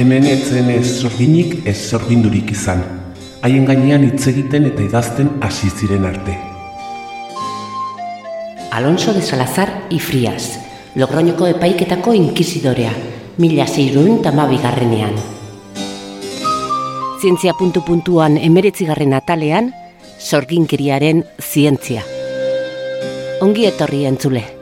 hemen etzen ez sorginik ez sorgindurik izan. Haien gainean hitz egiten eta idazten hasi ziren arte. Alonso de Salazar y Frias, Logroñoko epaiketako inkizidorea, mila zeiruin tamabigarrenean. Zientzia puntu puntuan emeretzigarren atalean, sorginkeriaren zientzia. Ongi etorri entzule.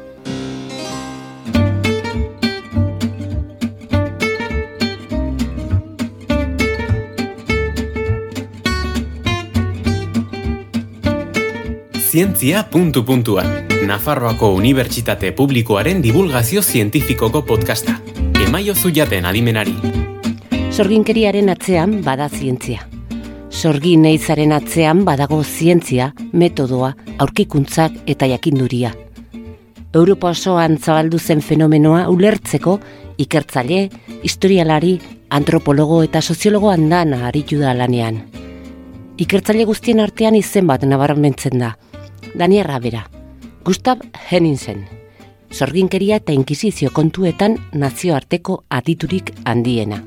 Zientzia puntu puntuan. Nafarroako Unibertsitate Publikoaren divulgazio zientifikoko podcasta. Emaio zuiaten adimenari. Sorginkeriaren atzean bada zientzia. Sorgin neizaren atzean badago zientzia, metodoa, aurkikuntzak eta jakinduria. Europa osoan zabaldu zen fenomenoa ulertzeko ikertzaile, historialari, antropologo eta soziologo andana aritu da lanean. Ikertzaile guztien artean izen bat nabarmentzen da. Daniel bera, Gustav Henningsen, sorginkeria eta inkizizio kontuetan nazioarteko aditurik handiena.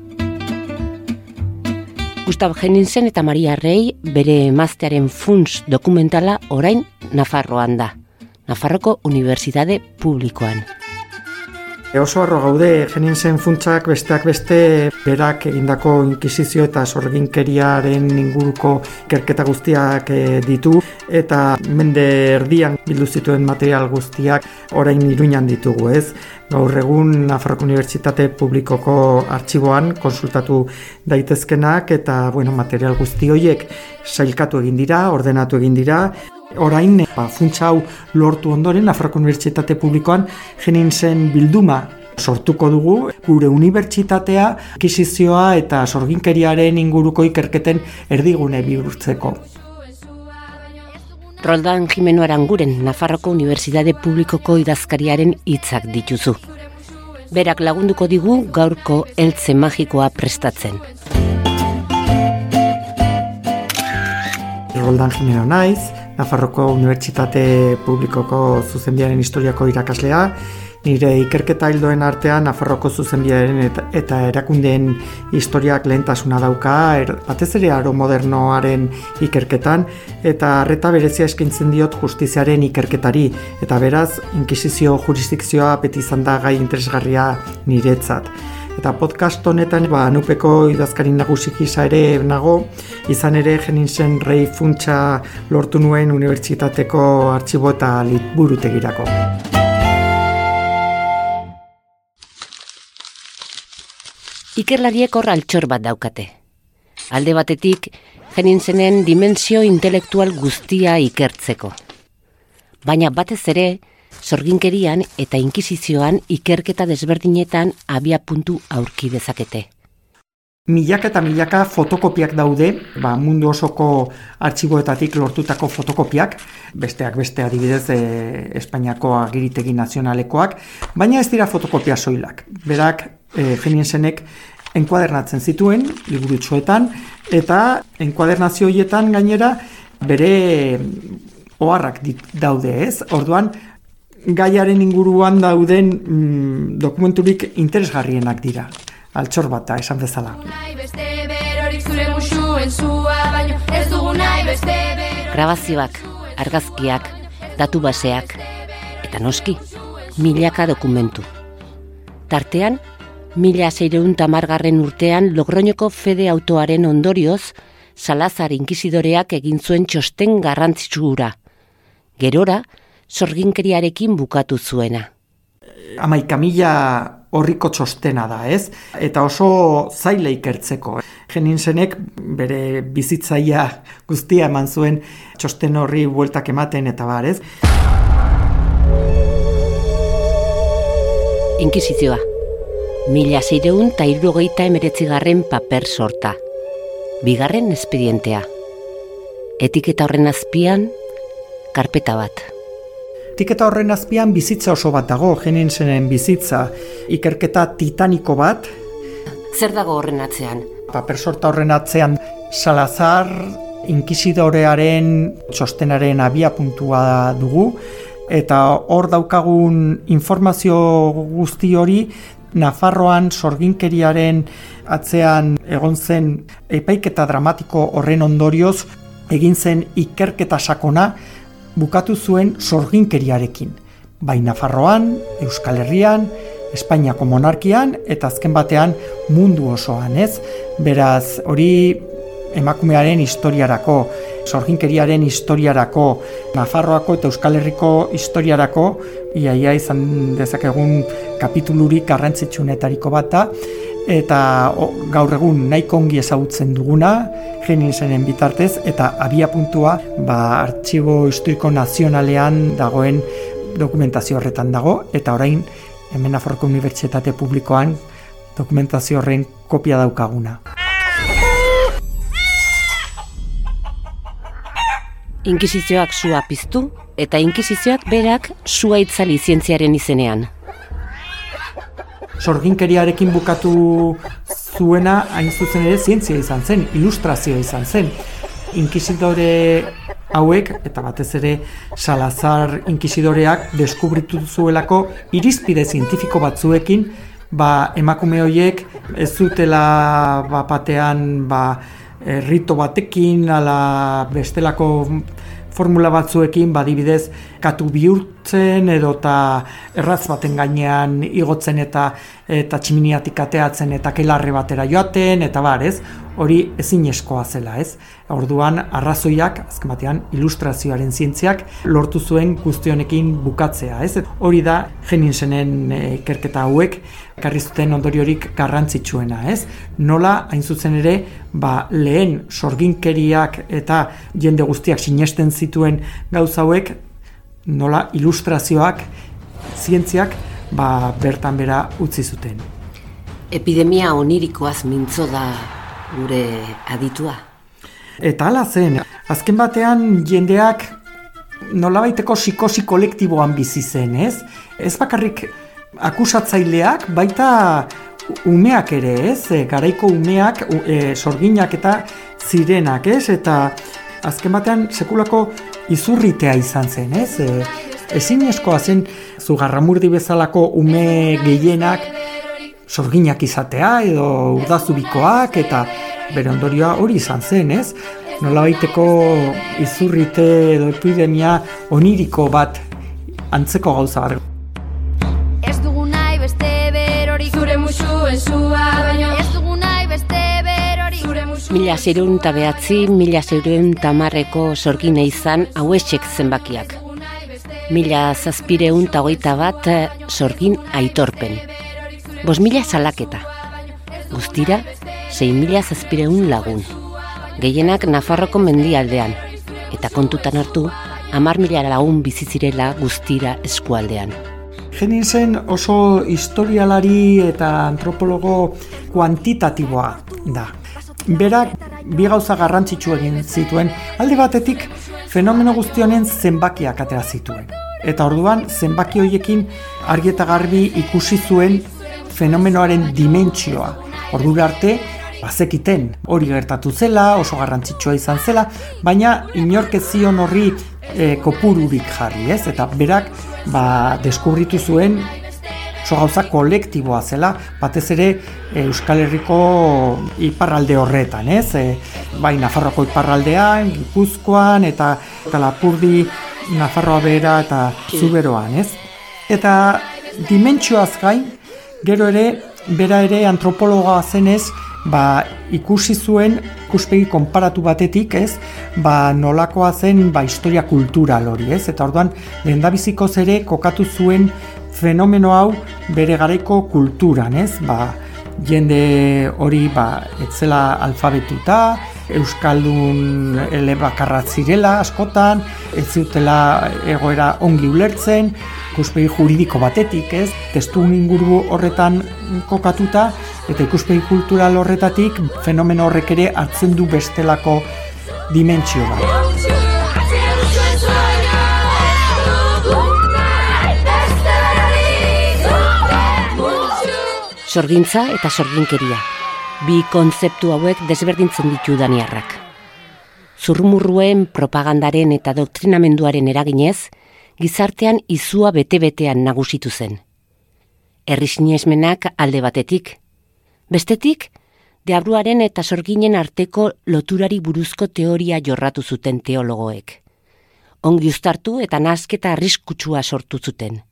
Gustav Henningsen eta Maria Rei bere emaztearen funts dokumentala orain Nafarroan da. Nafarroko Unibertsitate Publikoan. E oso arro gaude, genin zen funtsak besteak beste berak egindako inkisizio eta sorginkeriaren inguruko kerketa guztiak e, ditu eta mende erdian bildu zituen material guztiak orain iruñan ditugu ez. Gaur egun Nafarroko Unibertsitate Publikoko artxiboan konsultatu daitezkenak eta bueno, material guzti horiek sailkatu egin dira, ordenatu egin dira, Orain, ba, funtsa hau lortu ondoren, Afriko Unibertsitate Publikoan genin bilduma sortuko dugu, gure unibertsitatea, akizizioa eta sorginkeriaren inguruko ikerketen erdigune bihurtzeko. Roldan Jimeno Aranguren, Nafarroko Unibertsitate Publikoko idazkariaren hitzak dituzu. Berak lagunduko digu gaurko eltze magikoa prestatzen. Roldan Jimeno naiz, Nafarroko Unibertsitate Publikoko zuzenbiaren historiako irakaslea, nire ikerketa hildoen artean Nafarroko zuzenbiaren eta, eta erakundeen historiak lehentasuna dauka, er, batez ere aro modernoaren ikerketan, eta arreta berezia eskaintzen diot justiziaren ikerketari, eta beraz, inkisizio jurisdikzioa beti izan da gai interesgarria niretzat. Eta podcast honetan, ba, nupeko idazkarin nagusik isa ere nago, izan ere genin zen rei funtsa lortu nuen unibertsitateko artxibo eta litburutegirako. Ikerlariek hor altxor bat daukate. Alde batetik, genin zenen dimensio intelektual guztia ikertzeko. Baina batez ere, sorginkerian eta inkisizioan ikerketa desberdinetan abia puntu aurki dezakete. Milaka eta milaka fotokopiak daude, ba, mundu osoko artxiboetatik lortutako fotokopiak, besteak beste adibidez e, Espainiako agiritegi nazionalekoak, baina ez dira fotokopia soilak. Berak, e, zenek, enkuadernatzen zituen, liburutxoetan, eta enkuadernazio horietan gainera bere oharrak daude ez. Orduan, gaiaren inguruan dauden mm, dokumenturik interesgarrienak dira. Altxor bat da, esan bezala. Grabazioak, argazkiak, datu baseak, eta noski, milaka dokumentu. Tartean, mila zeireun tamargarren urtean Logroñoko fede autoaren ondorioz, Salazar inkizidoreak egin zuen txosten garrantzitsura. Gerora, sorginkeriarekin bukatu zuena. Amaika mila horriko txostena da, ez? Eta oso zaila ikertzeko. Genin zenek bere bizitzaia guztia eman zuen txosten horri bueltak ematen eta bar, ez? Inkizizioa. Mila zeireun eta irrogeita emeretzigarren paper sorta. Bigarren espedientea. Etiketa horren azpian, karpeta bat. Tiketa horren azpian bizitza oso bat dago, genen zenen bizitza, ikerketa titaniko bat. Zer dago horren atzean? Paper sorta horren atzean Salazar inkisidorearen txostenaren abia puntua dugu, eta hor daukagun informazio guzti hori Nafarroan sorginkeriaren atzean egon zen epaiketa dramatiko horren ondorioz egin zen ikerketa sakona bukatu zuen sorginkeriarekin. Bai Nafarroan, Euskal Herrian, Espainiako monarkian eta azken batean mundu osoan, ez? Beraz, hori emakumearen historiarako, sorginkeriaren historiarako, Nafarroako eta Euskal Herriko historiarako, iaia izan dezakegun kapitulurik garrantzitsunetariko bat da, eta gaur egun nahiko ongi ezagutzen duguna, genin bitartez, eta abia puntua, ba, artxibo historiko nazionalean dagoen dokumentazio horretan dago, eta orain, hemen Nafarroko Unibertsitate Publikoan dokumentazio horren kopia daukaguna. Inkisizioak sua piztu eta inkisizioak berak sua itzali zientziaren izenean. Sorginkeriarekin bukatu zuena hain zuzen ere zientzia izan zen, ilustrazioa izan zen. Inkisitore hauek, eta batez ere Salazar inkisidoreak deskubritu zuelako irizpide zientifiko batzuekin, ba, emakume horiek ez zutela ba, batean ba, eh, rito batekin, ala bestelako formula batzuekin badibidez katu bihurtzen edo eta erraz baten gainean igotzen eta eta tximiniatik ateatzen eta kelarre batera joaten eta bar, ez? Hori ezin eskoa zela, ez? Orduan arrazoiak azken batean ilustrazioaren zientziak lortu zuen guztionekin bukatzea, ez? Hori da Jeninsenen eh, ikerketa hauek ekarri zuten ondoriorik garrantzitsuena, ez? Nola hain zuzen ere, ba, lehen sorginkeriak eta jende guztiak sinesten zituen gauza hauek nola ilustrazioak zientziak ba, bertan bera utzi zuten. Epidemia onirikoaz mintzo da gure aditua. Eta hala zen, azken batean jendeak nolabaiteko psikosi kolektiboan bizi zen, ez? Ez bakarrik akusatzaileak, baita umeak ere, ez? E, garaiko umeak, e, sorginak eta zirenak, ez? Eta azken batean sekulako izurritea izan zen, ez? E, ezin eskoa zen zugarramurdi bezalako ume gehienak sorginak izatea edo urdazubikoak eta bere ondorioa hori izan zen, ez? Nola baiteko izurrite edo epidemia oniriko bat antzeko gauza bat. Ez dugu nahi beste berori zure musuen zua, baina Mila zirun eta behatzi, mila zirun tamarreko sorgine izan hauesek zenbakiak mila zazpireun eta bat eh, sorgin aitorpen. Bos mila salaketa. Guztira, sei mila zazpireun lagun. Gehienak Nafarroko mendialdean. Eta kontutan hartu, amar mila lagun bizizirela guztira eskualdean. Genin zen oso historialari eta antropologo kuantitatiboa da. Berak bi gauza garrantzitsu egin zituen, alde batetik fenomeno guztionen zenbakiak atera zituen. Eta orduan zenbaki horiekin argi eta garbi ikusi zuen fenomenoaren dimentsioa. Ordu arte, bazekiten hori gertatu zela, oso garrantzitsua izan zela, baina inork ez zion horri e, kopururik jarri, ez? Eta berak ba, deskubritu zuen oso gauza kolektiboa zela, batez ere e, Euskal Herriko iparralde horretan, ez? E, bai, Nafarroako iparraldean, Gipuzkoan, eta, eta Lapurdi, Nafarroa bera eta Zuberoan, ez? Eta dimentsioaz gain, gero ere, bera ere antropologa zenez, ba, ikusi zuen ikuspegi konparatu batetik, ez? Ba, nolakoa zen ba, historia kultural hori, ez? Eta orduan, lehendabizikoz ere kokatu zuen fenomeno hau bere garaiko kulturan, ez? Ba, jende hori ba, etzela alfabetuta, euskaldun elebakarra zirela askotan, ez zutela egoera ongi ulertzen, ikuspegi juridiko batetik, ez? Testu inguru horretan kokatuta eta ikuspegi kultural horretatik fenomeno horrek ere hartzen du bestelako dimentsio bat. Sorgintza eta sorginkeria. Bi kontzeptu hauek desberdintzen ditu daniarrak. Zurrumurruen propagandaren eta doktrinamenduaren eraginez, gizartean izua bete-betean nagusitu zen. errisinesmenak alde batetik. Bestetik, deabruaren eta sorginen arteko loturari buruzko teoria jorratu zuten teologoek. Ongi ustartu eta nazketa arriskutsua sortu zuten.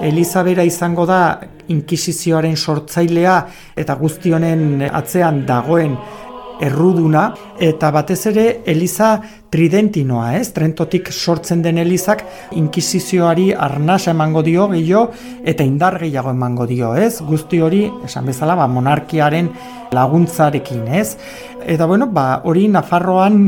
Elizabera izango da inkisizioaren sortzailea eta guztionen atzean dagoen erruduna eta batez ere Eliza tridentinoa, ez? Trentotik sortzen den Elizak inkisizioari arnasa emango dio gehiago eta indar gehiago emango dio, ez? Guzti hori, esan bezala, ba, monarkiaren laguntzarekin, ez? Eta bueno, ba, hori Nafarroan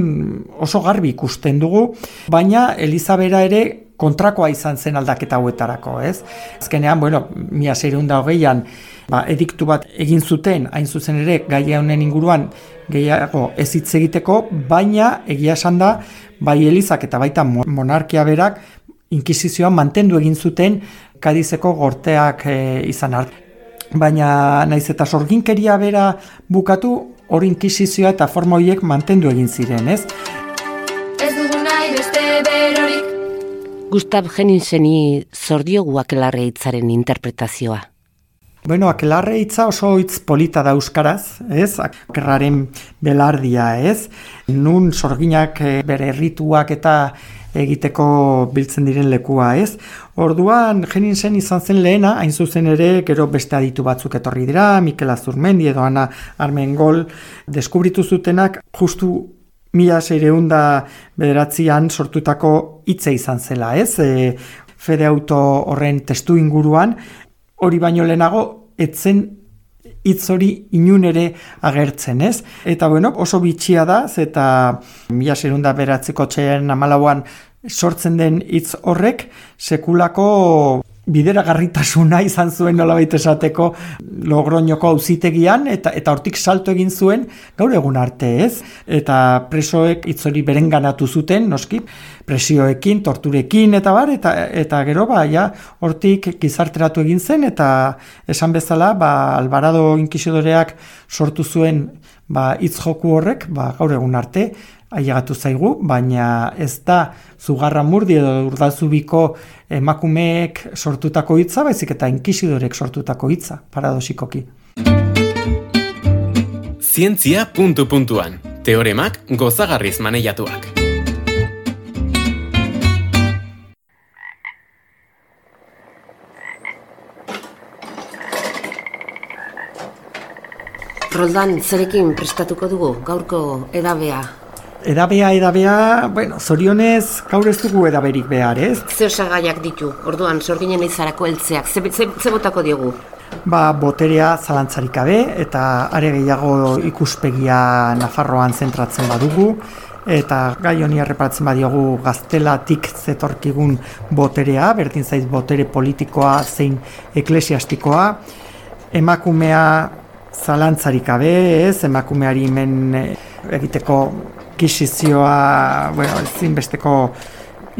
oso garbi ikusten dugu, baina Elizabera ere kontrakoa izan zen aldaketa hauetarako, ez? Azkenean, bueno, mia da hogeian, ba, ediktu bat egin zuten, hain zuzen ere, gaia honen inguruan, gehiago ez hitz egiteko, baina egia esan da, bai elizak eta baita monarkia berak, inkisizioan mantendu egin zuten, kadizeko gorteak e, izan art. Baina naiz eta sorginkeria bera bukatu, hori inkisizioa eta forma horiek mantendu egin ziren? Ez Gustav Jeninseni zordioguak larre hitzaren interpretazioa. Bueno, akelarre hitza oso hitz polita da euskaraz, ez? Akerraren belardia, ez? Nun sorginak eh, bere errituak eta egiteko biltzen diren lekua, ez? Orduan, jenin izan zen lehena, hain zuzen ere, gero beste aditu batzuk etorri dira, Mikel Azurmendi edo Ana Armengol deskubritu zutenak, justu mila seireunda bederatzean sortutako hitza izan zela, ez? E, fede auto horren testu inguruan, hori baino lehenago etzen hitz hori inun ere agertzen, ez? Eta bueno, oso bitxia da, eta mila serunda beratzeko txean amalauan sortzen den hitz horrek sekulako bidera garritasuna izan zuen nola esateko logroñoko auzitegian eta eta hortik salto egin zuen gaur egun arte ez? Eta presoek itzori berenganatu zuten noski presioekin torturekin eta bar eta eta gero ba ja hortik gizarteratu egin zen eta esan bezala ba Alvarado inkisidoreak sortu zuen ba hitz joku horrek ba gaur egun arte ailegatu zaigu, baina ez da zugarra murdi edo urdazubiko emakumeek sortutako hitza, baizik eta inkisidorek sortutako hitza, paradosikoki. Zientzia puntu puntuan. Teoremak gozagarriz maneiatuak. Roldan, zerekin prestatuko dugu gaurko edabea Edabea, edabea, bueno, zorionez, gaur ez dugu edaberik behar, ez? Ze osagaiak ditu, orduan, sorginen izarako eltzeak, ze, ze, ze botako diogu? Ba, boterea zalantzarik gabe, eta are gehiago ikuspegia Nafarroan zentratzen badugu, eta gai honi erreparatzen badiogu gaztelatik zetorkigun boterea, berdin zaiz botere politikoa zein eklesiastikoa, emakumea zalantzarik gabe, ez, emakumeari hemen egiteko inkisizioa, bueno, ezinbesteko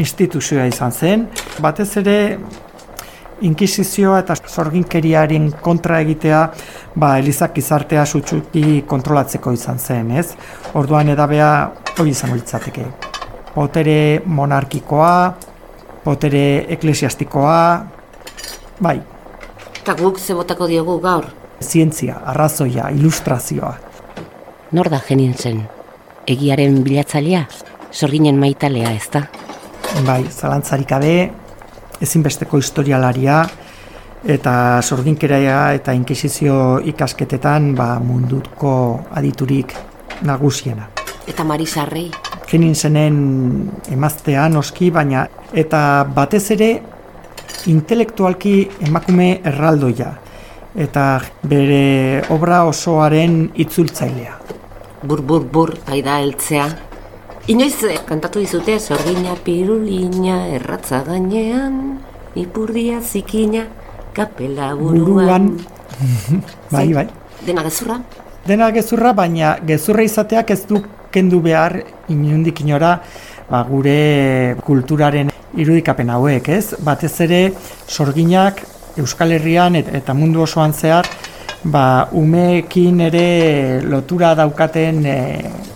instituzioa izan zen. Batez ere, inkisizioa eta sorginkeriaren kontra egitea, ba, Elizak izartea sutsuki kontrolatzeko izan zen, ez? Orduan edabea hori izango litzateke. Potere monarkikoa, potere eklesiastikoa, bai. Eta guk zebotako diogu gaur? Zientzia, arrazoia, ilustrazioa. Nor da genin zen? Egiaren bilatzailea, sorginen maitalea ez da? Bai, zalantzarik gabe, ezinbesteko historialaria, eta sorginkerea eta inkisizio ikasketetan ba, munduko aditurik nagusiena. Eta Marisarrei? Kenin zenen emaztean oski, baina eta batez ere intelektualki emakume erraldoia eta bere obra osoaren itzultzailea bur bur bur aida eltzea. Inoiz eh, kantatu dizute sorgina pirulina erratza gainean, ipurdia zikina, kapela buruan. bai, bai. Dena gezurra? Dena gezurra, baina gezurra izateak ez du kendu behar inundik inora ba, gure kulturaren irudikapen hauek, ez? Batez ere sorginak Euskal Herrian eta mundu osoan zehar ba, umeekin ere lotura daukaten e,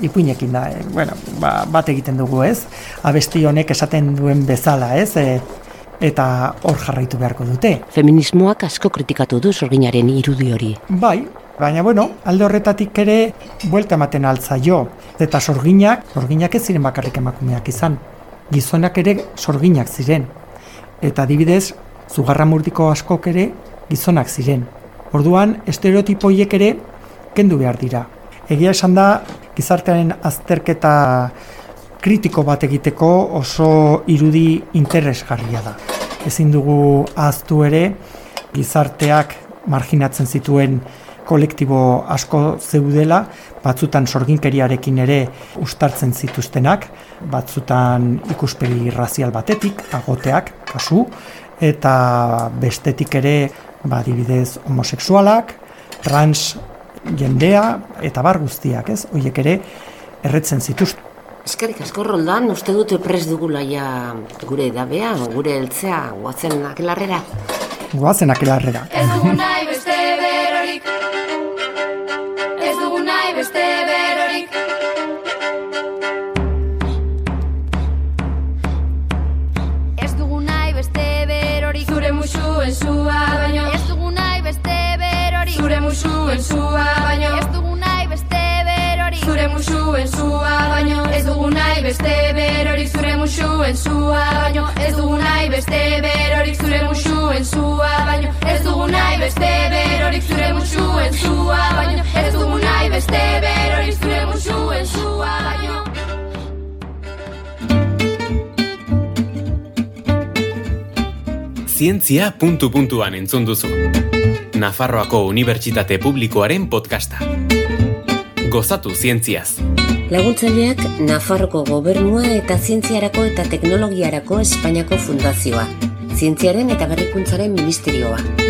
ipuinekin da. E, bueno, ba, bat egiten dugu ez, abesti honek esaten duen bezala ez, e, eta hor jarraitu beharko dute. Feminismoak asko kritikatu du sorginaren irudi hori. Bai, baina bueno, alde horretatik ere buelta ematen altza jo. Eta sorginak, sorginak ez ziren bakarrik emakumeak izan. Gizonak ere sorginak ziren. Eta adibidez, zugarra murtiko askok ere gizonak ziren. Orduan, estereotipoiek ere kendu behar dira. Egia esan da, gizartearen azterketa kritiko bat egiteko oso irudi interesgarria da. Ezin dugu ahaztu ere, gizarteak marginatzen zituen kolektibo asko zeudela, batzutan sorginkeriarekin ere ustartzen zituztenak, batzutan ikuspegi razial batetik, agoteak, kasu, eta bestetik ere, badibidez, homosexualak, trans jendea, eta bar guztiak, ez? Oiek ere, erretzen zituzten. Eskerrik asko roldan, uste dute pres dugula ja gure edabea, gure eltzea, guatzen akelarrera. Guatzen akelarrera. Ez dugu nahi musuen zua baino Ez dugu nahi beste berorik Zure musuen zua baino Ez dugu nahi beste berorik Zure musuen zua baino Ez dugu nahi beste berorik Zure musuen zua baino Zientzia puntu puntuan entzun duzu. Nafarroako Unibertsitate Publikoaren podcasta. Gozatu zientziaz. Laguntzaileak Nafarroko Gobernua eta Zientziarako eta Teknologiarako Espainiako Fundazioa. Zientziaren eta Berrikuntzaren Ministerioa.